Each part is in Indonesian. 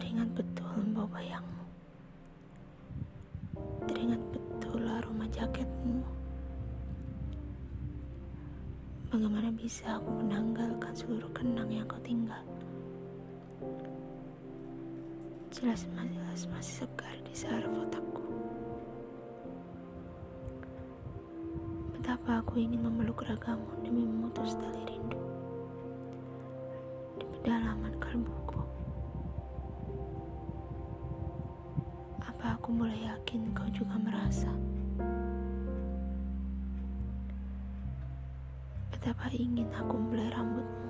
Teringat betul bau bayangmu. Teringat betul aroma jaketmu. Bagaimana bisa aku menanggalkan seluruh kenang yang kau tinggal? Jelas jelas masih segar di saraf otakku Betapa aku ingin memeluk ragamu demi memutus tali rindu. Di pedalaman kalbu. Apa aku mulai yakin kau juga merasa? Betapa ingin aku membelai rambutmu,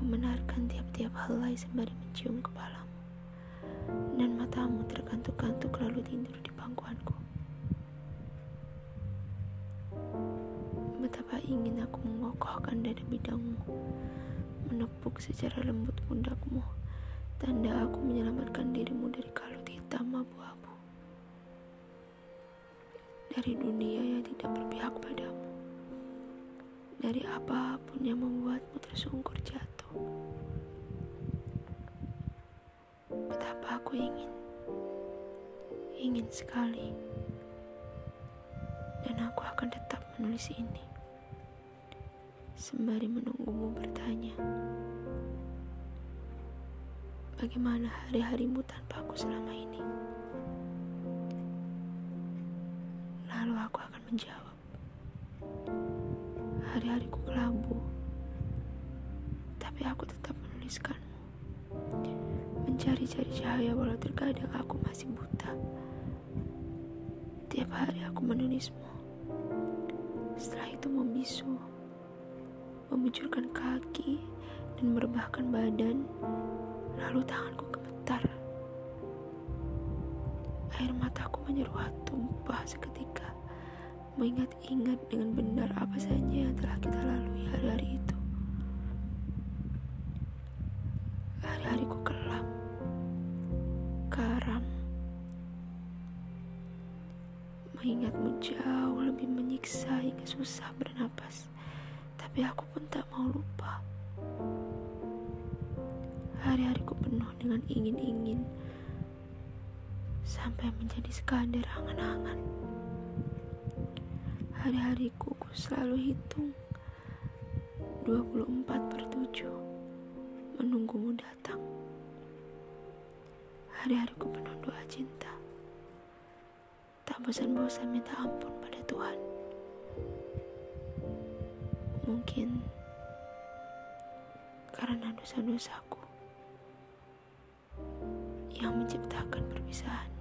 membenarkan tiap-tiap helai sembari mencium kepalamu, dan matamu terkantuk-kantuk lalu tidur di pangkuanku. Betapa ingin aku mengokohkan dada bidangmu, menepuk secara lembut pundakmu, tanda aku menyelamatkan dirimu dari kalut hitam abu-abu. Dari dunia yang tidak berpihak padamu dari apa pun yang membuatmu tersungkur jatuh. Betapa aku ingin, ingin sekali, dan aku akan tetap menulis ini sembari menunggumu bertanya. Bagaimana hari-harimu tanpa aku selama ini? Lalu aku akan menjawab hari-hariku kelabu. Tapi aku tetap menuliskanmu. Mencari-cari cahaya walau terkadang aku masih buta. Tiap hari aku menulismu. Setelah itu membisu, memunculkan kaki, dan merebahkan badan, lalu tanganku gemetar. Air mataku menyeruak tumpah seketika mengingat-ingat dengan benar apa saja yang telah kita lalui hari-hari itu. Hari-hariku kelam, karam, mengingatmu jauh lebih menyiksa hingga susah bernapas. Tapi aku pun tak mau lupa. Hari-hariku penuh dengan ingin-ingin sampai menjadi sekadar angan-angan. Hari-hariku ku selalu hitung 24 per 7 Menunggumu datang. Hari-hariku penuh doa cinta. Tak bosan-bosan minta ampun pada Tuhan. Mungkin Karena dosa-dosaku Yang menciptakan perpisahan